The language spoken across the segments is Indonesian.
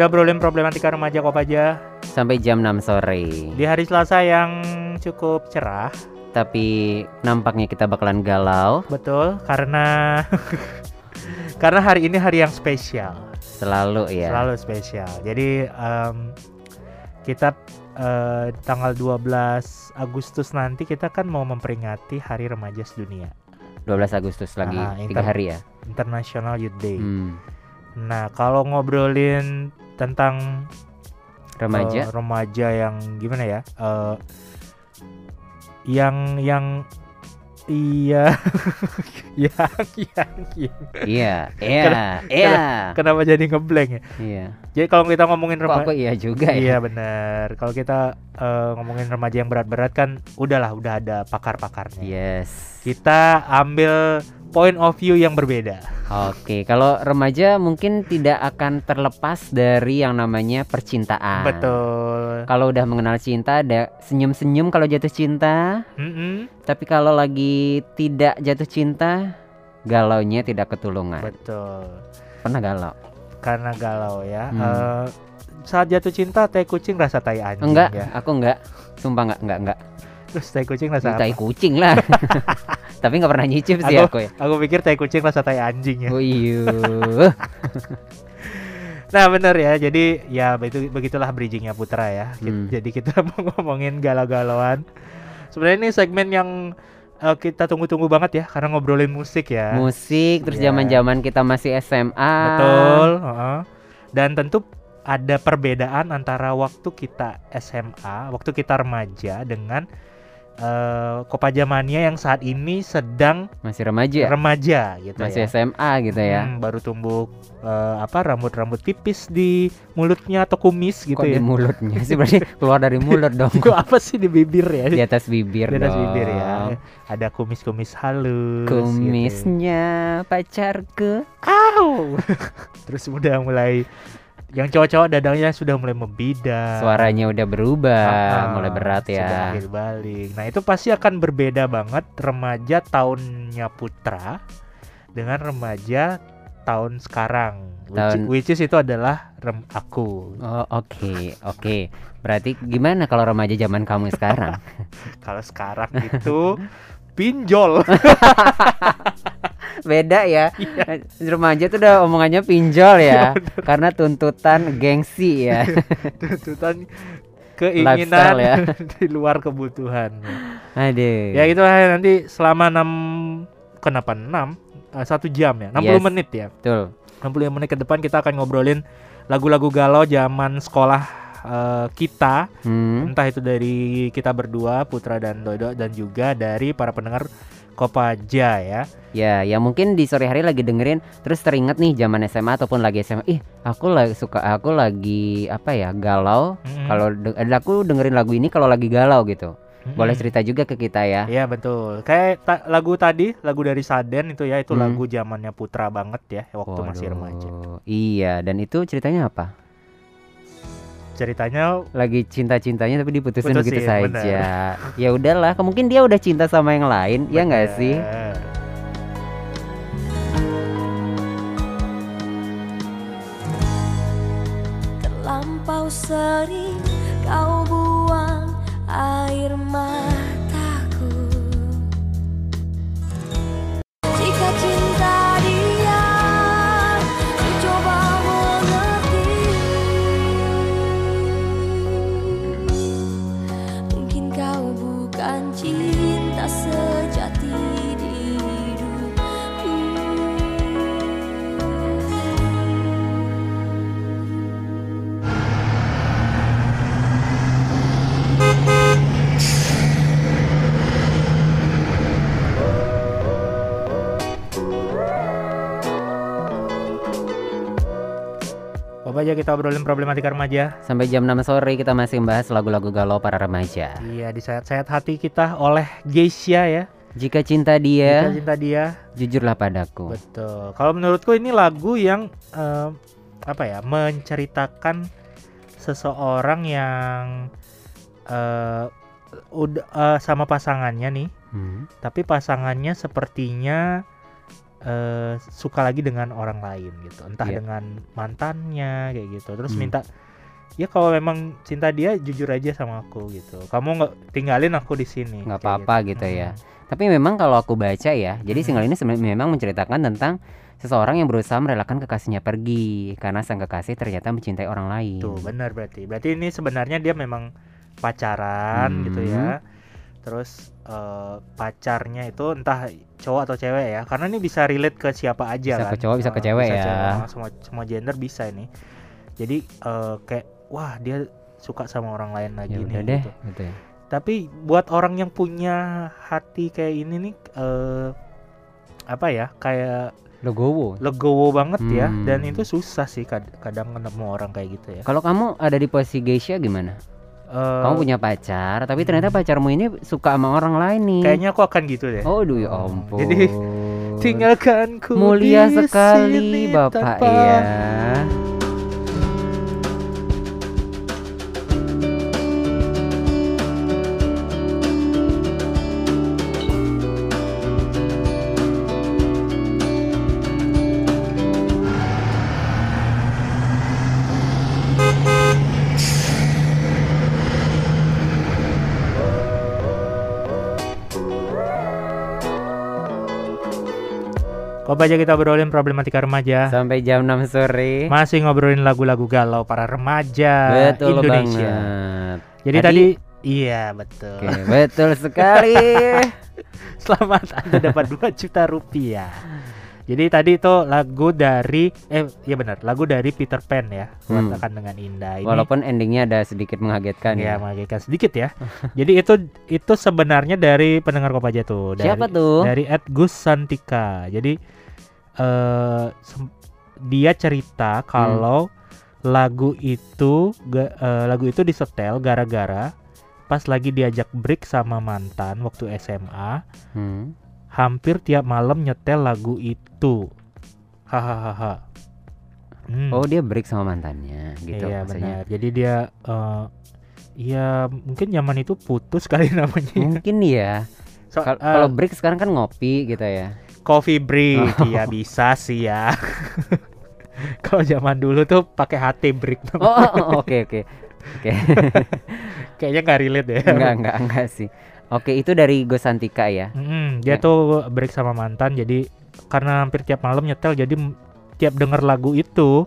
Kita obrolin problematika remaja Kopaja Sampai jam 6 sore. di hari Selasa yang cukup cerah. Tapi nampaknya kita bakalan galau Betul, karena karena hari ini hari yang spesial. selalu ya. Selalu spesial. Jadi em, kita eh, tanggal 12 Agustus nanti kita kan mau memperingati Hari Remaja Sedunia, 12 Agustus lagi Ah, tiga hari ya. International Youth Day. Hmm. Nah, kalau ngobrolin tentang Remaja. eh, remaja yang gimana ya? eh, yang yang iya yang yang Iya, iya, iya. kenapa jadi ngeblank ya? Iya. Jadi kalau kita ngomongin remaja aku iya juga ya? Iya benar. Kalau kita eh, ngomongin remaja yang berat-berat kan udahlah udah ada pakar-pakarnya. Yes. Kita ambil point of view yang berbeda. Oke, kalau remaja mungkin tidak akan terlepas dari yang namanya percintaan. Betul. Kalau udah mengenal cinta ada senyum-senyum kalau jatuh cinta, Mm-mm. tapi kalau lagi tidak jatuh cinta, galaunya tidak ketulungan. Betul. Pernah galau? Karena galau ya. Hmm. Eh, saat jatuh cinta teh kucing rasa tai anjing Enggak, ya. aku enggak. Sumpah enggak, enggak, enggak. Terus tai kucing rasa Tai apa? kucing lah. tapi nggak pernah nyicip sih Aku- aku ya. Aku pikir tai kucing rasa tai anjing ya. Oh iya. Nah bener ya, jadi ya begitu begitulah bridgingnya Putra ya. Hmm. Jadi kita mau ngomongin galau-galauan. Sebenarnya ini segmen yang eh, kita tunggu-tunggu banget ya, karena ngobrolin musik ya. Musik terus Iya. zaman-zaman kita masih SMA. Betul. heeh. Dan tentu ada perbedaan antara waktu kita SMA, waktu kita remaja dengan eh, Kopaja Mania yang saat ini sedang Masih remaja. remaja gitu Masih ya. SMA gitu ya. Hmm, baru tumbuh eh, apa rambut-rambut tipis di mulutnya atau kumis gitu Kok ya. di mulutnya sih berarti keluar dari mulut dong. Itu apa sih di bibir ya? di atas bibir Di atas dong. bibir ya. Ada kumis-kumis halus. gitu. Kumisnya pacarku. Au. Terus udah mulai yang cowok-cowok dadanya sudah mulai membida. Suaranya udah berubah, Ah, mulai berat sudah ya. akhir balik. Nah, itu pasti akan berbeda banget remaja tahunnya Putra dengan remaja tahun sekarang. Which, Tahun- which is itu adalah rem aku. Oh, oke, oke. Berarti gimana kalau remaja zaman kamu sekarang? Kalau sekarang itu pinjol. Beda ya. Iya. Remaja tuh udah omongannya pinjol ya. Karena tuntutan gengsi ya. tuntutan keinginan ya. di luar kebutuhan. Aduh. Ya itu nanti selama 6 kenapa 6 satu jam ya 60 Yes. menit ya Betul. 65 menit ke depan kita akan ngobrolin lagu-lagu galau zaman sekolah eh, kita Hmm. entah itu dari kita berdua Putra dan Dodo dan juga dari para pendengar Kopaja ya Ya, ya mungkin di sore hari lagi dengerin terus teringat nih zaman SMA ataupun lagi SMA. Ih, aku lagi suka aku lagi apa ya, galau. Mm-mm. Kalau de- aku dengerin lagu ini kalau lagi galau gitu. Mm-mm. Boleh cerita juga ke kita ya. Iya betul kayak ta- lagu tadi lagu dari Saden itu ya itu Hmm. lagu zamannya Putra banget ya waktu masih remaja Waduh, Iya, dan itu ceritanya apa? Ceritanya Lagi cinta-cintanya tapi diputusin begitu Putusin, saja. Ya udahlah, mungkin dia udah cinta sama yang lain, ya nggak sih? bener. Terlampau sering kau buang air mataku aja kita obrolin problematika remaja Sampai jam 6 sore kita masih membahas lagu-lagu galau para remaja. Iya di sayat-sayat hati kita oleh Geisha ya Jika cinta dia, cinta dia jujurlah padaku. Betul Kalau menurutku ini lagu yang eh, Apa ya Menceritakan Seseorang yang eh udah eh, sama pasangannya nih Hmm. tapi pasangannya sepertinya eh, suka lagi dengan orang lain gitu entah Iya. dengan mantannya kayak gitu terus Hmm. minta ya kalau memang cinta dia jujur aja sama aku gitu kamu nggak tinggalin aku di sini Nggak apa-apa gitu ya. Mm. Tapi memang kalau aku baca ya, jadi Hmm. single ini sebenarnya memang menceritakan tentang seseorang yang berusaha merelakan kekasihnya pergi karena sang kekasih ternyata mencintai orang lain. Tuh benar berarti. Berarti ini sebenarnya dia memang pacaran gitu Hmm. ya. Terus eh, pacarnya itu entah cowok atau cewek ya. Karena ini bisa relate ke siapa aja Bisa kan. ke cowok, bisa ke Eh, cewek ya. cewek, semua semua gender bisa ini. Jadi eh, kayak wah dia suka sama orang lain lagi Ya nih deh, gitu. gitu ya. Tapi buat orang yang punya hati kayak ini nih eh apa ya? Kayak Legowo. legowo banget ya Hmm. dan itu susah sih kad- kadang ketemu orang kayak gitu ya. Kalau kamu ada di posisi Geisha gimana? Eh, Kamu punya pacar, tapi ternyata pacarmu ini suka sama orang lain nih. Kayaknya aku akan gitu deh. Oh, duh ya Oh, ampun. jadi Tinggalkanku mulia di sekali sini Bapak tanpa- ya. Kok aja kita obrolin problematika remaja. Sampai jam 6 sore. Masih ngobrolin lagu-lagu galau para remaja Betul Indonesia. banget. Jadi Tadi- tadi, iya betul. Oke, betul sekali. Selamat Anda dapat 2 juta rupiah. Jadi tadi itu lagu dari eh ya benar, lagu dari Peter Pan ya. Hmm. Katakan dengan indah. Ini Walaupun endingnya ada sedikit mengagetkan ya ya. mengagetkan sedikit ya. Jadi itu itu sebenarnya dari pendengar Kopaja tuh. Dari, Siapa tuh? Dari Ed Gus Santika. Jadi eh sem- dia cerita kalau lagu itu ga- eh, lagu itu disetel gara-gara pas lagi diajak break sama mantan waktu SMA, Hmm. hampir tiap malam nyetel lagu itu. Hahaha. Hmm. Oh, dia break sama mantannya gitu iya maksudnya. benar. Jadi dia eh ya mungkin zaman itu putus kali namanya. Mungkin ya. So- Kal- Kalau break sekarang kan ngopi gitu ya. Coffee break ya bisa sih ya. Kalau zaman dulu tuh pakai HT break Oh, oh, oh, oke oke. Oke. kayaknya nggak relate ya. enggak enggak enggak sih. Oke, itu dari Gosantika ya. Mm-mm, dia Ya. tuh break sama mantan jadi karena hampir tiap malam nyetel jadi tiap denger lagu itu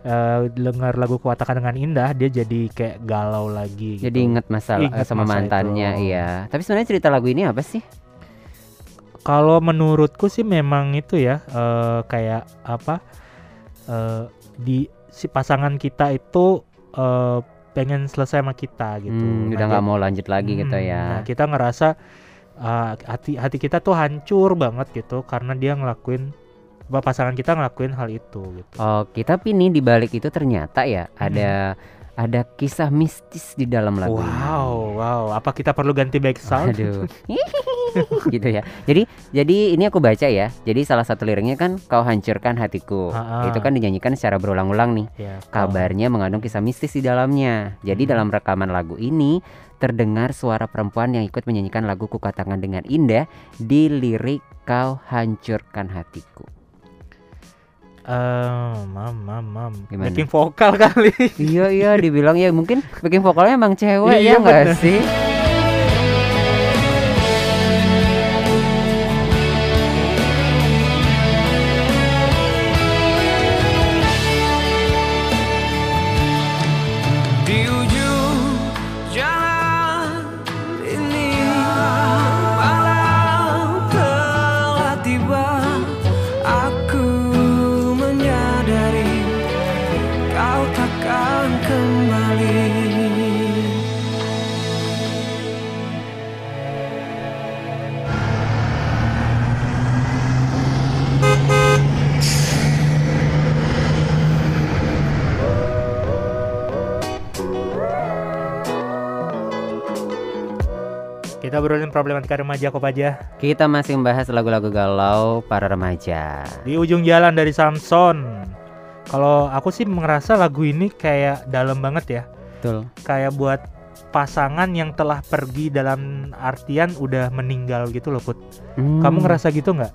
eh denger lagu Kuatakan dengan Indah dia jadi kayak galau lagi Jadi gitu. inget masalah Ingat sama masa mantannya, itu. iya. Tapi sebenarnya cerita lagu ini apa sih? Kalau menurutku sih memang itu ya eh, kayak apa eh, di si pasangan kita itu eh, pengen selesai sama kita gitu. Hmm, Nah, udah nggak mau lanjut lagi gitu Hmm, ya. Nah, kita ngerasa uh, hati hati kita tuh hancur banget gitu karena dia ngelakuin apa pasangan kita ngelakuin hal itu gitu. Oke, tapi nih di balik itu ternyata ya Hmm. ada ada kisah mistis di dalam lagu ini. wow, wow. Apa kita perlu ganti back sound? Aduh. gitu ya. Jadi jadi ini aku baca ya. Jadi salah satu liriknya kan kau hancurkan hatiku. Ha-ha. Itu kan dinyanyikan secara berulang-ulang nih. Ya, Kabarnya mengandung kisah mistis di dalamnya. Jadi Hmm. dalam rekaman lagu ini terdengar suara perempuan yang ikut menyanyikan lagu Kukatakan dengan indah di lirik kau hancurkan hatiku. Eh, mam, mam, mam. Gimana? Backing vokal kali. iya iya dibilang ya mungkin backing vokalnya emang cewek Iya, ya enggak bener. sih? Kita berolin problematika remaja kok aja. Kita masih membahas lagu-lagu galau para remaja. Di ujung jalan dari Samson. Kalau aku sih ngerasa lagu ini kayak dalam banget ya. Betul. Kayak buat pasangan yang telah pergi dalam artian udah meninggal gitu loh Put. Hmm. Kamu ngerasa gitu nggak?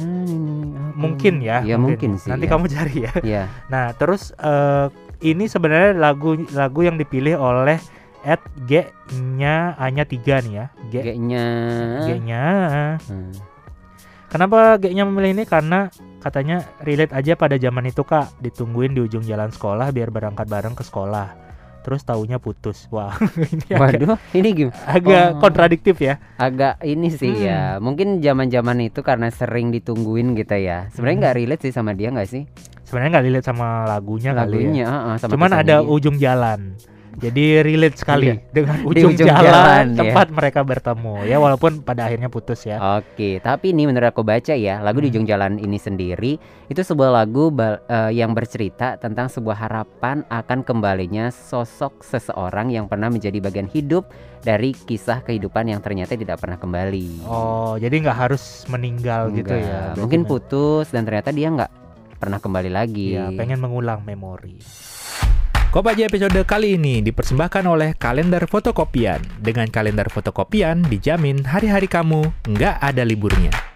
Hmm, Mungkin ya. Ya mungkin, sih. Nanti ya. kamu cari ya. Ya. Nah, terus eh, ini sebenarnya lagu lagu yang dipilih oleh at G-nya A-nya 3 nih ya. G G-nya. G-nya. Hmm. Kenapa G-nya memilih ini? Karena katanya relate aja pada zaman itu Kak, ditungguin di ujung jalan sekolah biar berangkat bareng ke sekolah. Terus taunya putus. Wah, ini agak, Waduh, ini gimana? agak Oh. kontradiktif ya. Agak ini sih Hmm. ya. Mungkin zaman-zaman itu karena sering ditungguin gitu ya. Sebenarnya Hmm. nggak relate sih sama dia nggak sih? Sebenarnya nggak relate sama lagunya, kali ya. Lagunya, heeh, sama Cuman ada dia. ujung jalan. Jadi relate sekali Iya. dengan Di ujung, ujung jalan, jalan, ya. tempat mereka bertemu. Ya walaupun pada akhirnya putus ya. Oke, tapi ini menurut aku baca ya, lagu di Hmm. ujung jalan ini sendiri itu sebuah lagu eh, yang bercerita tentang sebuah harapan akan kembalinya sosok seseorang yang pernah menjadi bagian hidup dari kisah kehidupan yang ternyata tidak pernah kembali. Oh, jadi nggak harus meninggal gitu Enggak, ya. Berarti Mungkin me- putus dan ternyata dia nggak pernah kembali lagi. Iya, pengen mengulang memori. Kopaja episode kali ini dipersembahkan oleh kalender fotokopian. Dengan kalender fotokopian dijamin hari-hari kamu nggak ada liburnya.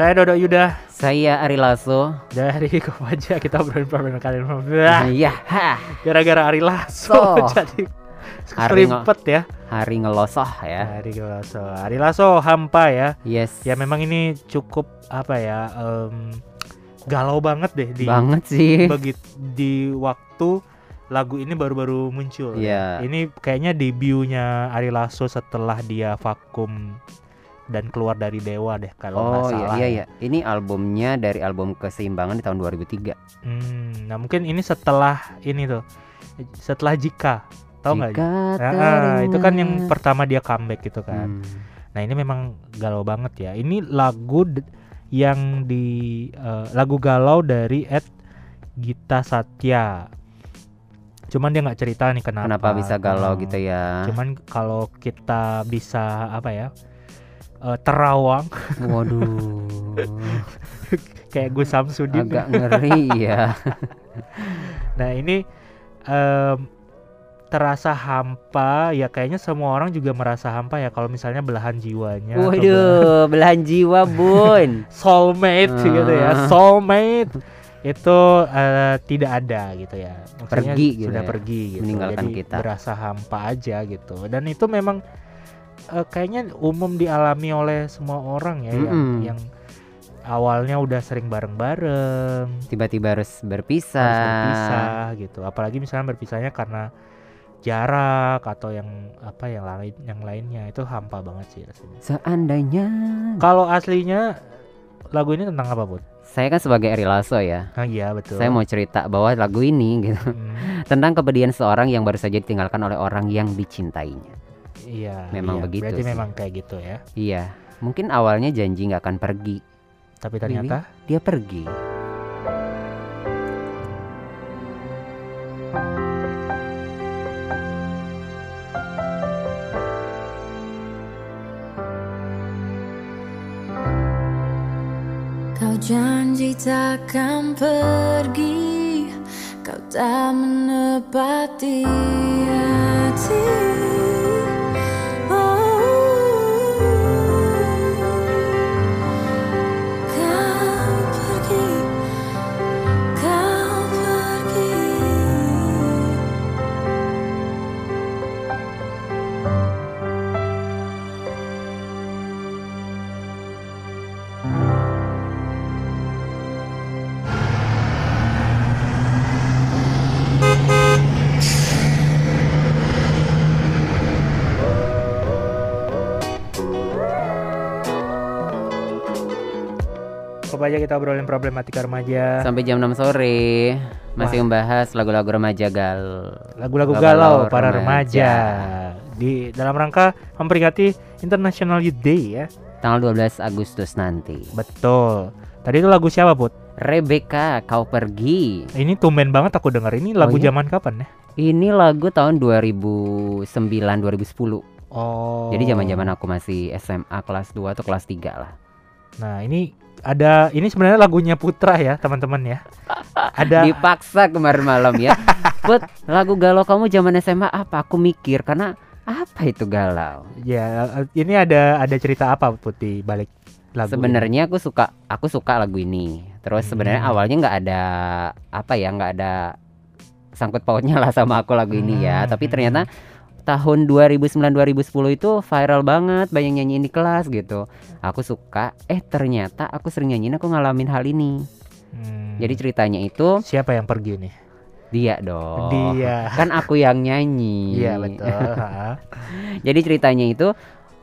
Saya Dodo Yuda Saya Ari Lasso. dari Kopaja kita obrolin problem kalian. Iya, ha, Gara-gara Ari Lasso So. jadi Ari serempet ya. hari ngelosoh ya. Ari Lasso. Ari Lasso hampa ya. Yes. Ya memang ini cukup apa ya? em, galau banget deh di banget sih. begitu di waktu lagu ini baru-baru muncul. Iya. Ini kayaknya debutnya Ari Lasso setelah dia vakum dan keluar dari Dewa deh kalau nggak Oh iya salah. iya ya. iya. Ini albumnya dari album Keseimbangan di tahun 2003. Hmm, nah mungkin ini setelah ini tuh, setelah Jika, tahu nggak? Jika Ah, itu kan yang pertama dia comeback gitu kan. Hmm. Nah ini memang galau banget ya. Ini lagu yang di eh, lagu galau dari Ed Gita Satya. Cuman dia nggak cerita nih kenapa. Kenapa bisa galau Hmm. gitu ya? Cuman kalau kita bisa apa ya eh, terawang Waduh. kayak Gus Samsudin. agak ngeri ya. Nah ini em, terasa hampa ya kayaknya semua orang juga merasa hampa ya kalau misalnya belahan jiwanya. belahan- Waduh, belahan jiwa, Bun. soulmate gitu ya soulmate itu eh, tidak ada gitu ya Maksudnya Pergi gitu sudah ya, pergi gitu meninggalkan Jadi kita. berasa hampa aja gitu dan itu memang eh, kayaknya umum dialami oleh semua orang ya yang Mm-mm. yang awalnya udah sering bareng-bareng Tiba-tiba harus berpisah. harus berpisah gitu apalagi misalnya berpisahnya karena jarak atau yang apa yang lain yang lainnya itu hampa banget sih rasanya Seandainya kalau aslinya lagu ini tentang apa bud? saya kan sebagai Eri Lasso ya. Ah iya betul. Saya mau cerita bahwa lagu ini gitu Hmm, tentang kepedihan seorang yang baru saja ditinggalkan oleh orang yang dicintainya. Iya. Memang iya. begitu Berarti sih. memang kayak gitu ya. Iya, mungkin awalnya janji nggak akan pergi, Tapi ternyata dia pergi. Kau janji takkan pergi Kau tak menepati hati Coba aja kita obrolin problematika remaja. Sampai jam 6 sore masih Wah. membahas lagu-lagu remaja gal. Lagu-lagu Galau para remaja. remaja. Di dalam rangka memperingati International Youth Day ya. Tanggal 12 Agustus nanti. Betul. Tadi itu lagu siapa, Put? Rebecca, kau pergi. Ini tumben banget aku denger ini lagu iya? zaman kapan ya? Ini lagu tahun 2009 2010. Oh. Jadi zaman-zaman aku masih SMA kelas 2 atau kelas 3 lah. Nah, ini ada ini sebenarnya lagunya Putra ya, teman-teman ya. Ada Dipaksa kemarin malam ya. Put, lagu galau kamu zaman SMA apa? Aku mikir karena apa itu galau? ya ini ada ada cerita apa Putih balik lagu? Sebenarnya aku suka aku suka lagu ini. Terus sebenarnya Hmm. awalnya nggak ada apa ya nggak ada sangkut pautnya lah sama aku lagu ini ya. Hmm, Tapi hmm, ternyata tahun 2009 2010 itu viral banget banyak nyanyiin di kelas gitu. Aku suka. Eh ternyata aku sering nyanyiin aku ngalamin hal ini. Hmm. Jadi ceritanya itu siapa yang pergi nih? dia dong. Dia. Kan aku yang nyanyi. Iya betul. Jadi ceritanya itu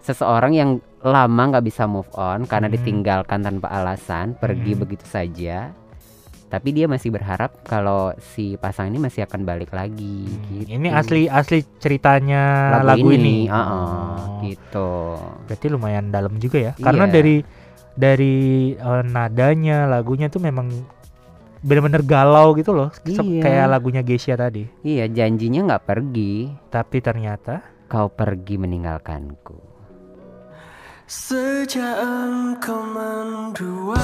seseorang yang lama nggak bisa move on karena Hmm. ditinggalkan tanpa alasan, pergi Hmm. begitu saja. Tapi dia masih berharap kalau si pasangan ini masih akan balik lagi. gitu. Ini asli asli ceritanya lagu, lagu, ini, ini. ah, ah, Oh. gitu. Berarti lumayan dalam juga ya. Karena Iya. dari dari eh, nadanya lagunya tuh memang bener-bener galau gitu loh. Iya. Kayak lagunya Geisha tadi. Iya, janjinya nggak pergi. Tapi ternyata Kau pergi meninggalkanku. Sejak engkau mendua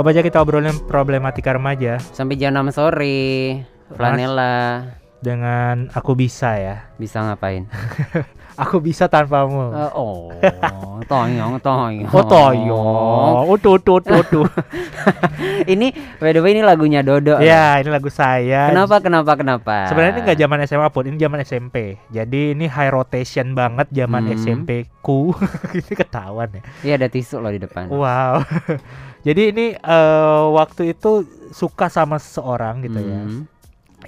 Kok aja kita obrolin problematika remaja Sampai jam 6 sore. Flanela dengan aku bisa ya. bisa ngapain? Aku bisa tanpamu. Eh, oh, toyong, toyong. Oh toyo, oh tuh tuh tuh tuh. ini by the way ini lagunya Dodo. ya ini lagu saya. Kenapa kenapa kenapa? Sebenarnya ini nggak zaman SMA pun, ini zaman SMP. Jadi ini high rotation banget zaman Hmm. SMP ku. ini ketahuan ya. Iya ada tisu loh di depan. Wow. Jadi ini eh, waktu itu suka sama seseorang gitu ya. Hmm.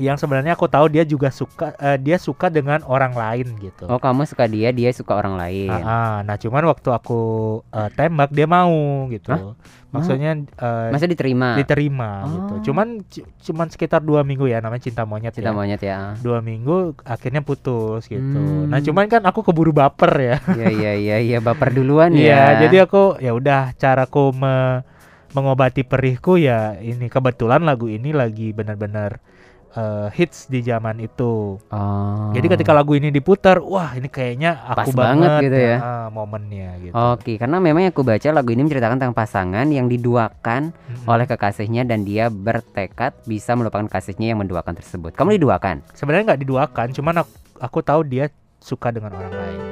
Yang sebenarnya aku tahu dia juga suka eh, dia suka dengan orang lain gitu. Oh kamu suka dia, dia suka orang lain. Ah, ah. nah cuman waktu aku eh, tembak dia mau gitu. Hah? Maksudnya eh, Masa diterima? diterima Oh. gitu. Cuman cu- cuman sekitar dua minggu ya namanya cinta monyet Cinta ya. monyet ya. Dua minggu akhirnya putus gitu. Hmm. Nah cuman kan aku keburu baper ya. Iya iya iya iya baper duluan Iya, ya. jadi aku ya udah caraku me- mengobati perihku ya ini kebetulan lagu ini lagi benar-benar eh, hits di zaman itu. Oh. Jadi ketika lagu ini diputar, wah ini kayaknya aku Pas banget banget, gitu ya. ah, momennya gitu. Oke, karena memang aku baca lagu ini menceritakan tentang pasangan yang diduakan Mm-mm. oleh kekasihnya dan dia bertekad bisa melupakan kasihnya yang menduakan tersebut. Kamu diduakan? Sebenarnya nggak diduakan, cuman aku, aku tahu dia suka dengan orang lain.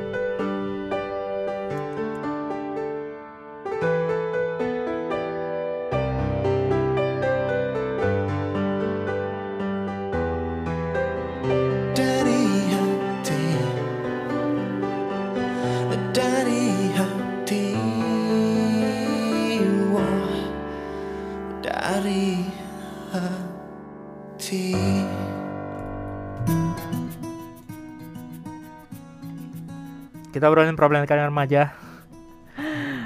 Kita obrolin problematika remaja.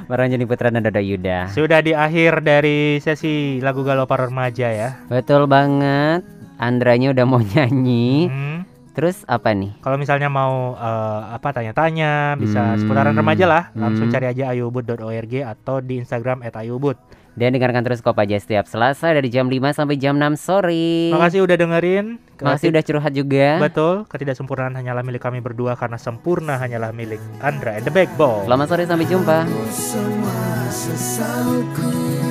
Meranjani Putra dan Dodo Yuda. Sudah di akhir dari sesi lagu galau para remaja ya. Betul banget. Andranya udah mau nyanyi. Hmm. Terus apa nih? Kalau misalnya mau eh, apa tanya-tanya bisa Hmm. seputaran remaja lah, langsung Hmm. cari aja ayubud.org atau di Instagram @ayubud. Dan dengarkan terus Kopaja setiap Selasa dari jam 5 sampai jam 6 sore. Makasih udah dengerin. Makasih udah curhat juga. Betul, ketidaksempurnaan hanyalah milik kami berdua karena sempurna hanyalah milik Andra and the Backbone. Selamat sore sampai jumpa. semua sesalku